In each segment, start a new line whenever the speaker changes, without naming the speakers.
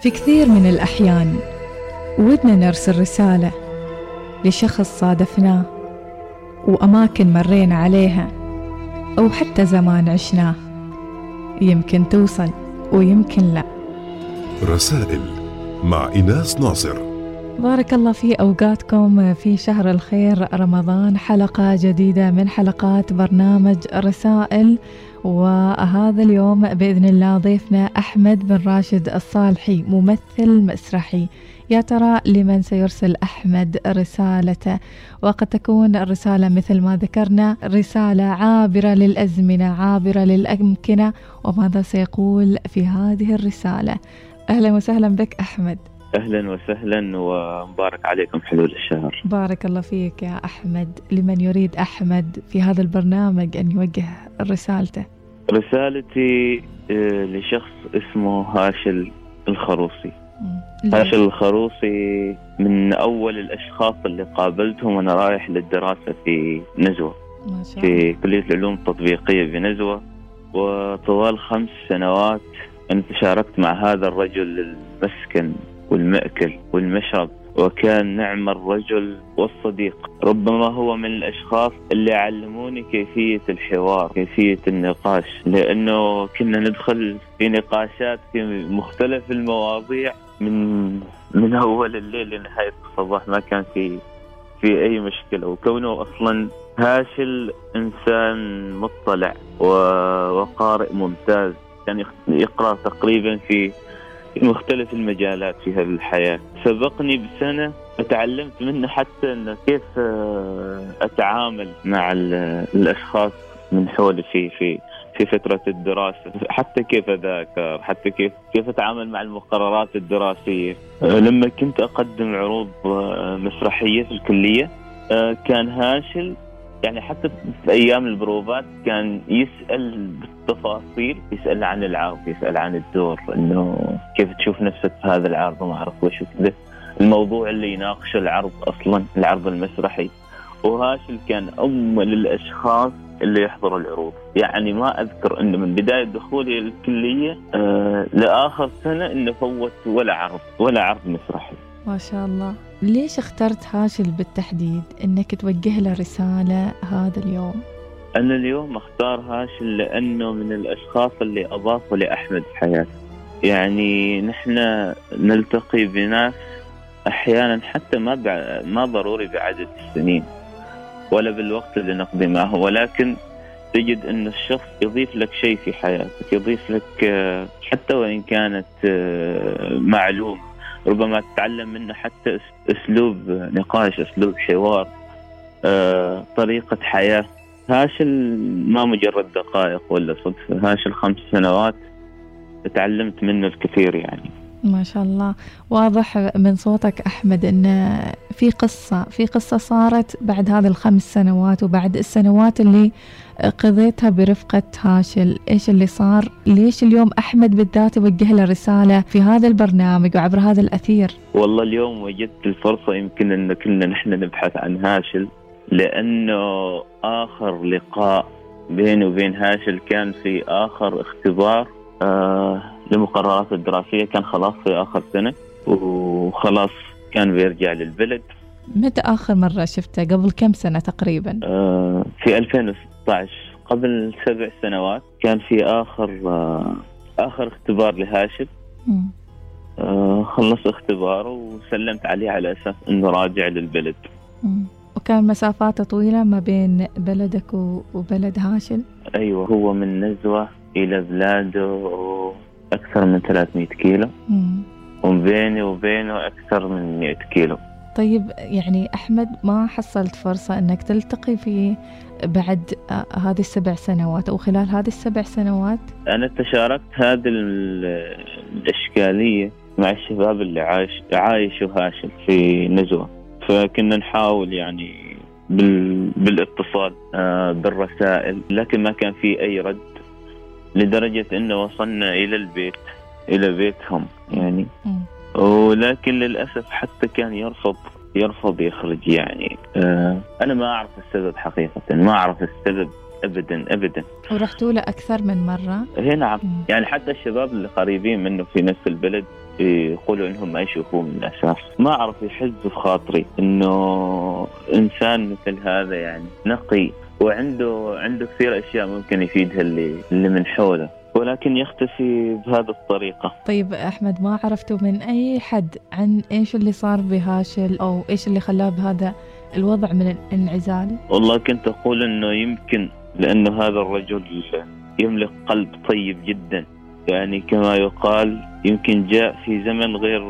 في كثير من الأحيان ودنا نرسل رسالة لشخص صادفناه وأماكن مرينا عليها أو حتى زمان عشناه. يمكن توصل ويمكن لا.
رسائل مع إناس ناصر.
بارك الله في أوقاتكم في شهر الخير رمضان. حلقة جديدة من حلقات برنامج رسائل وهذا اليوم بإذن الله ضيفنا أحمد بن راشد الصالحي ممثل مسرحي. يا ترى لمن سيرسل أحمد رسالته؟ وقد تكون الرسالة مثل ما ذكرنا رسالة عابرة للأزمنة عابرة للأمكنة وماذا سيقول في هذه الرسالة؟ أهلا وسهلا بك أحمد.
أهلا وسهلا ومبارك عليكم حلول الشهر.
بارك الله فيك يا أحمد. لمن يريد أحمد في هذا البرنامج أن يوجه رسالته؟
رسالتي آه، لشخص اسمه هاشل الخروصي. هاشل الخروصي من أول الأشخاص اللي قابلتهم وأنا رايح للدراسة في نزوة
ما شاء
في
الله.
كلية العلوم التطبيقية بنزوه وطوال خمس سنوات أنا تشاركت مع هذا الرجل المسكن. والمأكل والمشرب. وكان نعم الرجل والصديق. ربما هو من الأشخاص اللي علموني كيفية الحوار كيفية النقاش. لأنه كنا ندخل في نقاشات في مختلف المواضيع من من أول الليل لنهاية الصباح ما كان في في أي مشكلة. وكونه أصلا هاشل إنسان مطلع وقارئ ممتاز. كان يخ- يقرأ تقريبا في في مختلف المجالات في هذه الحياة سبقني بسنة فتعلمت منه حتى إنه كيف آه، أتعامل مع ال- الأشخاص من حولي في في في فترة الدراسة. حتى كيف أذاكر حتى كيف كيف أتعامل مع المقررات الدراسية. آه، لما كنت أقدم عروض آه، مسرحية في الكلية كان هاشل يعني حتى في أيام البروفات كان يسأل بالتفاصيل يسأل عن العرض يسأل عن الدور إنه كيف تشوف نفسك في هذا العرض وما أعرف وش. الموضوع اللي يناقش العرض أصلا العرض المسرحي. وهاشل كان أول الأشخاص اللي يحضر العروض. يعني ما أذكر أنه من بداية دخولي الكلية آه لآخر سنة أنه فوت ولا عرض ولا عرض مسرحي.
ما شاء الله. ليش اخترت هاشل بالتحديد إنك توجه له رسالة هذا اليوم؟
أنا اليوم أختار هاشل لأنه من الأشخاص اللي أضافوا لأحمد في حياتي يعني نحن نلتقي بناس أحيانا حتى ما بع... ما ضروري بعدد السنين ولا بالوقت اللي نقضي معه ولكن تجد أن الشخص يضيف لك شيء في حياتك يضيف لك آه، حتى وإن كانت آه، معلومة. ربما تتعلم منه حتى أسلوب نقاش أسلوب حوار آه، طريقة حياة. هاشل ما مجرد دقائق ولا صدفة هاشل خمس سنوات تعلمت منه الكثير يعني.
ما شاء الله. واضح من صوتك أحمد أن في قصة في قصة صارت بعد هذه الخمس سنوات وبعد السنوات اللي قضيتها برفقة هاشل. إيش اللي صار؟ ليش اليوم أحمد بالذات يوجه له رسالة في هذا البرنامج وعبر هذا الأثير؟
والله اليوم وجدت الفرصة يمكن أن كلنا نحن نبحث عن هاشل لأنه آخر لقاء بيني وبين هاشل كان في آخر اختبار آه لمقررات الدراسية كان خلاص في آخر سنة وخلاص كان بيرجع للبلد.
متى آخر مرة شفته؟ قبل كم سنة تقريبا؟
آه في 2016 قبل سبع سنوات كان في آخر آه آخر اختبار لهاشل
مم.
آه خلص اختباره وسلمت عليه على أساس أنه راجع للبلد.
مم. وكان مسافاته طويلة ما بين بلدك وبلد هاشل
أيوه هو من نزوة إلى بلاده أكثر من 300 كيلو.
مم.
وبيني وبينه أكثر من 100 كيلو.
طيب يعني أحمد ما حصلت فرصة أنك تلتقي فيه بعد آه، هذه السبع سنوات أو خلال هذه السبع سنوات؟
أنا تشاركت هذه ال- الأشكالية مع الشباب اللي عايش عايشوا هاشم في نزوة. فكنا نحاول يعني بال... بالإتصال آه بالرسائل لكن ما كان في أي رد. لدرجة إنه وصلنا إلى البيت إلى بيتهم يعني. ولكن للأسف حتى كان يرفض يرفض يخرج يعني. آه أنا ما أعرف السبب حقيقة ما أعرف السبب ابدا ابدا.
ورحتوا له أكثر من مرة؟
هي نعم.
مم.
يعني حتى الشباب اللي قريبين منه في نفس البلد يقولوا إنهم ما يشوفوه من الأساس. ما أعرف يحز في خاطري إنه إنسان مثل هذا يعني نقي. وعنده عنده كثير أشياء ممكن يفيدها اللي اللي من حوله ولكن يختفي بهذه الطريقة.
طيب أحمد ما عرفتوا من أي حد عن إيش اللي صار بهاشل أو إيش اللي خلاه بهذا الوضع من الانعزال؟
والله كنت أقول أنه يمكن لأنه هذا الرجل يملك قلب طيب جدا. يعني كما يقال يمكن جاء في زمن غير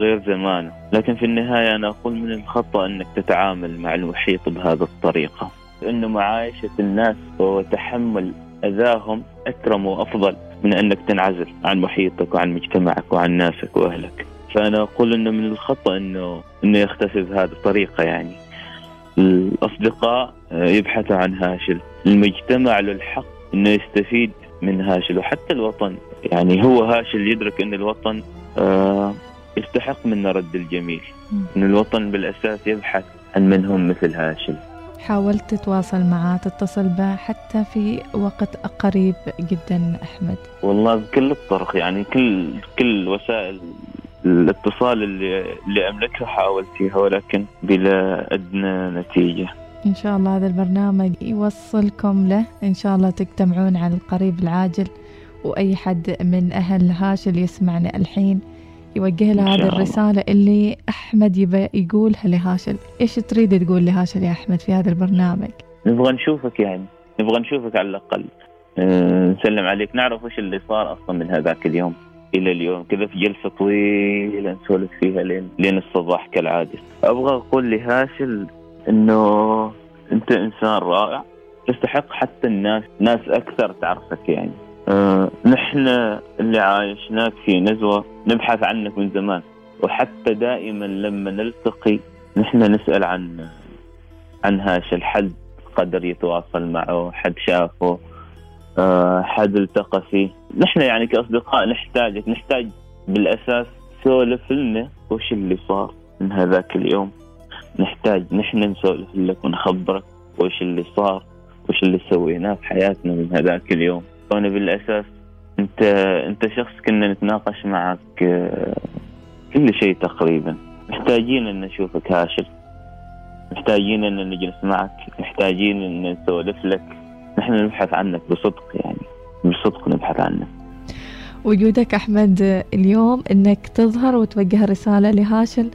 غير زمانه. لكن في النهاية أنا أقول من الخطأ أنك تتعامل مع المحيط بهذه الطريقة. أنه معايشة الناس وتحمل أذاهم أكرم وأفضل من أنك تنعزل عن محيطك وعن مجتمعك وعن ناسك وأهلك. فأنا أقول أنه من الخطأ أنه أنه يختفي بهذه الطريقة يعني. الأصدقاء يبحثوا عن هاشل. المجتمع له الحق أنه يستفيد من هاشل. وحتى الوطن يعني هو هاشل يدرك أن الوطن آه، يستحق منا رد الجميل. أن الوطن بالأساس يبحث عن من هم مثل هاشل.
حاولت تتواصل معاه تتصل به حتى في وقت قريب جدا أحمد.
والله بكل الطرق يعني كل كل وسائل الاتصال اللي, اللي أملكها حاولت فيها ولكن بلا أدنى نتيجة.
إن شاء الله هذا البرنامج يوصلكم له. إن شاء الله تجتمعون على القريب العاجل وأي حد من أهل هاشل يسمعنا الحين يوجه له هذه الرسالة اللي أحمد يبى يقولها لهاشل. إيش تريد تقول لهاشل يا أحمد في هذا البرنامج؟
نبغى نشوفك يعني. نبغى نشوفك على الأقل. أه نسلم عليك. نعرف وش اللي صار أصلا من هذاك اليوم إلى اليوم. كذا في جلسة طويلة نسولف فيها لين لين الصباح كالعادة. أبغى أقول لهاشل إنه أنت إنسان رائع. تستحق حتى الناس ناس أكثر تعرفك يعني. آه نحن اللي عايشناك في نزوة نبحث عنك من زمان. وحتى دائما لما نلتقي نحن نسأل عن عن هاش الحد قدر يتواصل معه حد شافه آه حد التقى فيه. نحن يعني كأصدقاء نحتاجك نحتاج بالأساس سولف لنا وش اللي صار من هذاك اليوم. نحتاج نحن نسولف لك ونخبرك وش اللي صار وش اللي سويناه في حياتنا من هذاك اليوم. وأنا بالأساس انت انت شخص كنا نتناقش معك آه، كل شيء تقريبا. محتاجين إن نشوفك هاشل محتاجين إن نجلس معك. محتاجين إن نسولف لك. نحن نبحث عنك بصدق يعني. بصدق نبحث عنك.
وجودك أحمد اليوم إنك تظهر وتوجه رسالة لهاشل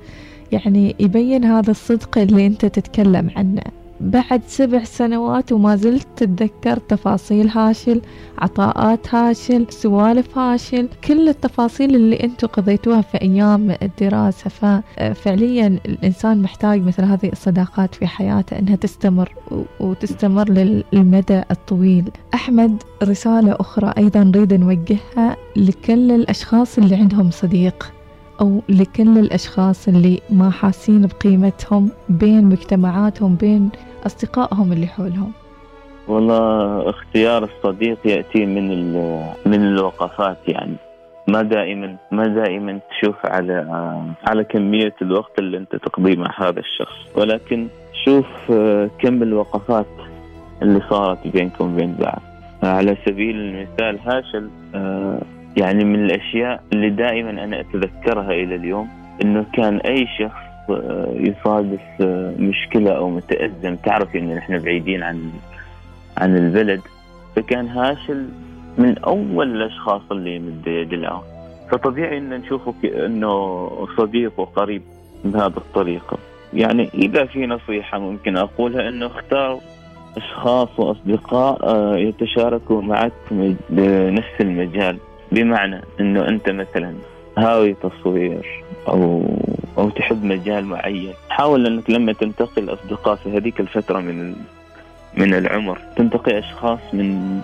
يعني يبين هذا الصدق اللي أنت تتكلم عنه. بعد سبع سنوات وما زلت تتذكر تفاصيل هاشل عطاءات هاشل سوالف هاشل كل التفاصيل اللي أنتم قضيتوها في أيام الدراسة. ففعليا الإنسان محتاج مثل هذه الصداقات في حياته إنها تستمر وتستمر للمدى الطويل. أحمد رسالة أخرى أيضا نريد نوجهها لكل الأشخاص اللي عندهم صديق. أو لكل الأشخاص اللي ما حاسين بقيمتهم بين مجتمعاتهم بين أصدقائهم اللي حولهم.
والله اختيار الصديق يأتي من من الوقفات يعني. ما دائما ما دائما تشوف على على كمية الوقت اللي أنت تقضيه مع هذا الشخص. ولكن شوف كم الوقفات اللي صارت بينكم وبين بعض. على سبيل المثال هاشل يعني من الأشياء اللي دائما أنا أتذكرها إلى اليوم إنه كان أي شخص آه، يصادف آه، مشكلة أو متأزم تعرف ان نحن بعيدين عن عن البلد فكان هاشل من أول الأشخاص اللي يمد يد العون فطبيعي إن نشوفه إنه صديق وقريب بهذه الطريقة. يعني إذا في نصيحة ممكن أقولها إنه اختار أشخاص وأصدقاء آه، يتشاركوا معك بنفس المجال. بمعنى إنه أنت مثلا هاوي تصوير أو أو تحب مجال معين. حاول إنك لما تنتقي الاصدقاء في هذيك الفترة من من العمر تنتقي أشخاص من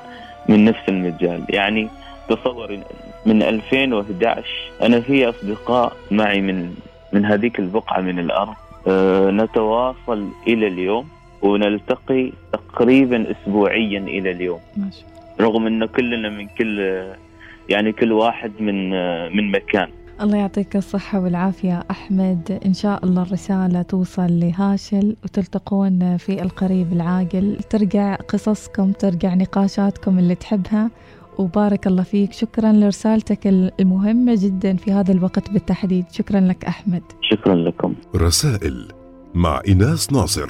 من نفس المجال. يعني تصور من 2011 أنا في أصدقاء معي من من هذيك البقعة من الأرض. أه نتواصل إلى اليوم ونلتقي تقريبا اسبوعيا إلى اليوم. ماشي. رغم انه كلنا من كل يعني كل واحد من من مكان.
الله يعطيك الصحة والعافية أحمد. إن شاء الله الرسالة توصل لهاشل وتلتقون في القريب العاجل ترجع قصصكم ترجع نقاشاتكم اللي تحبها. وبارك الله فيك. شكرا لرسالتك المهمة جدا في هذا الوقت بالتحديد. شكرا لك أحمد.
شكرا لكم.
رسائل مع إناس ناصر.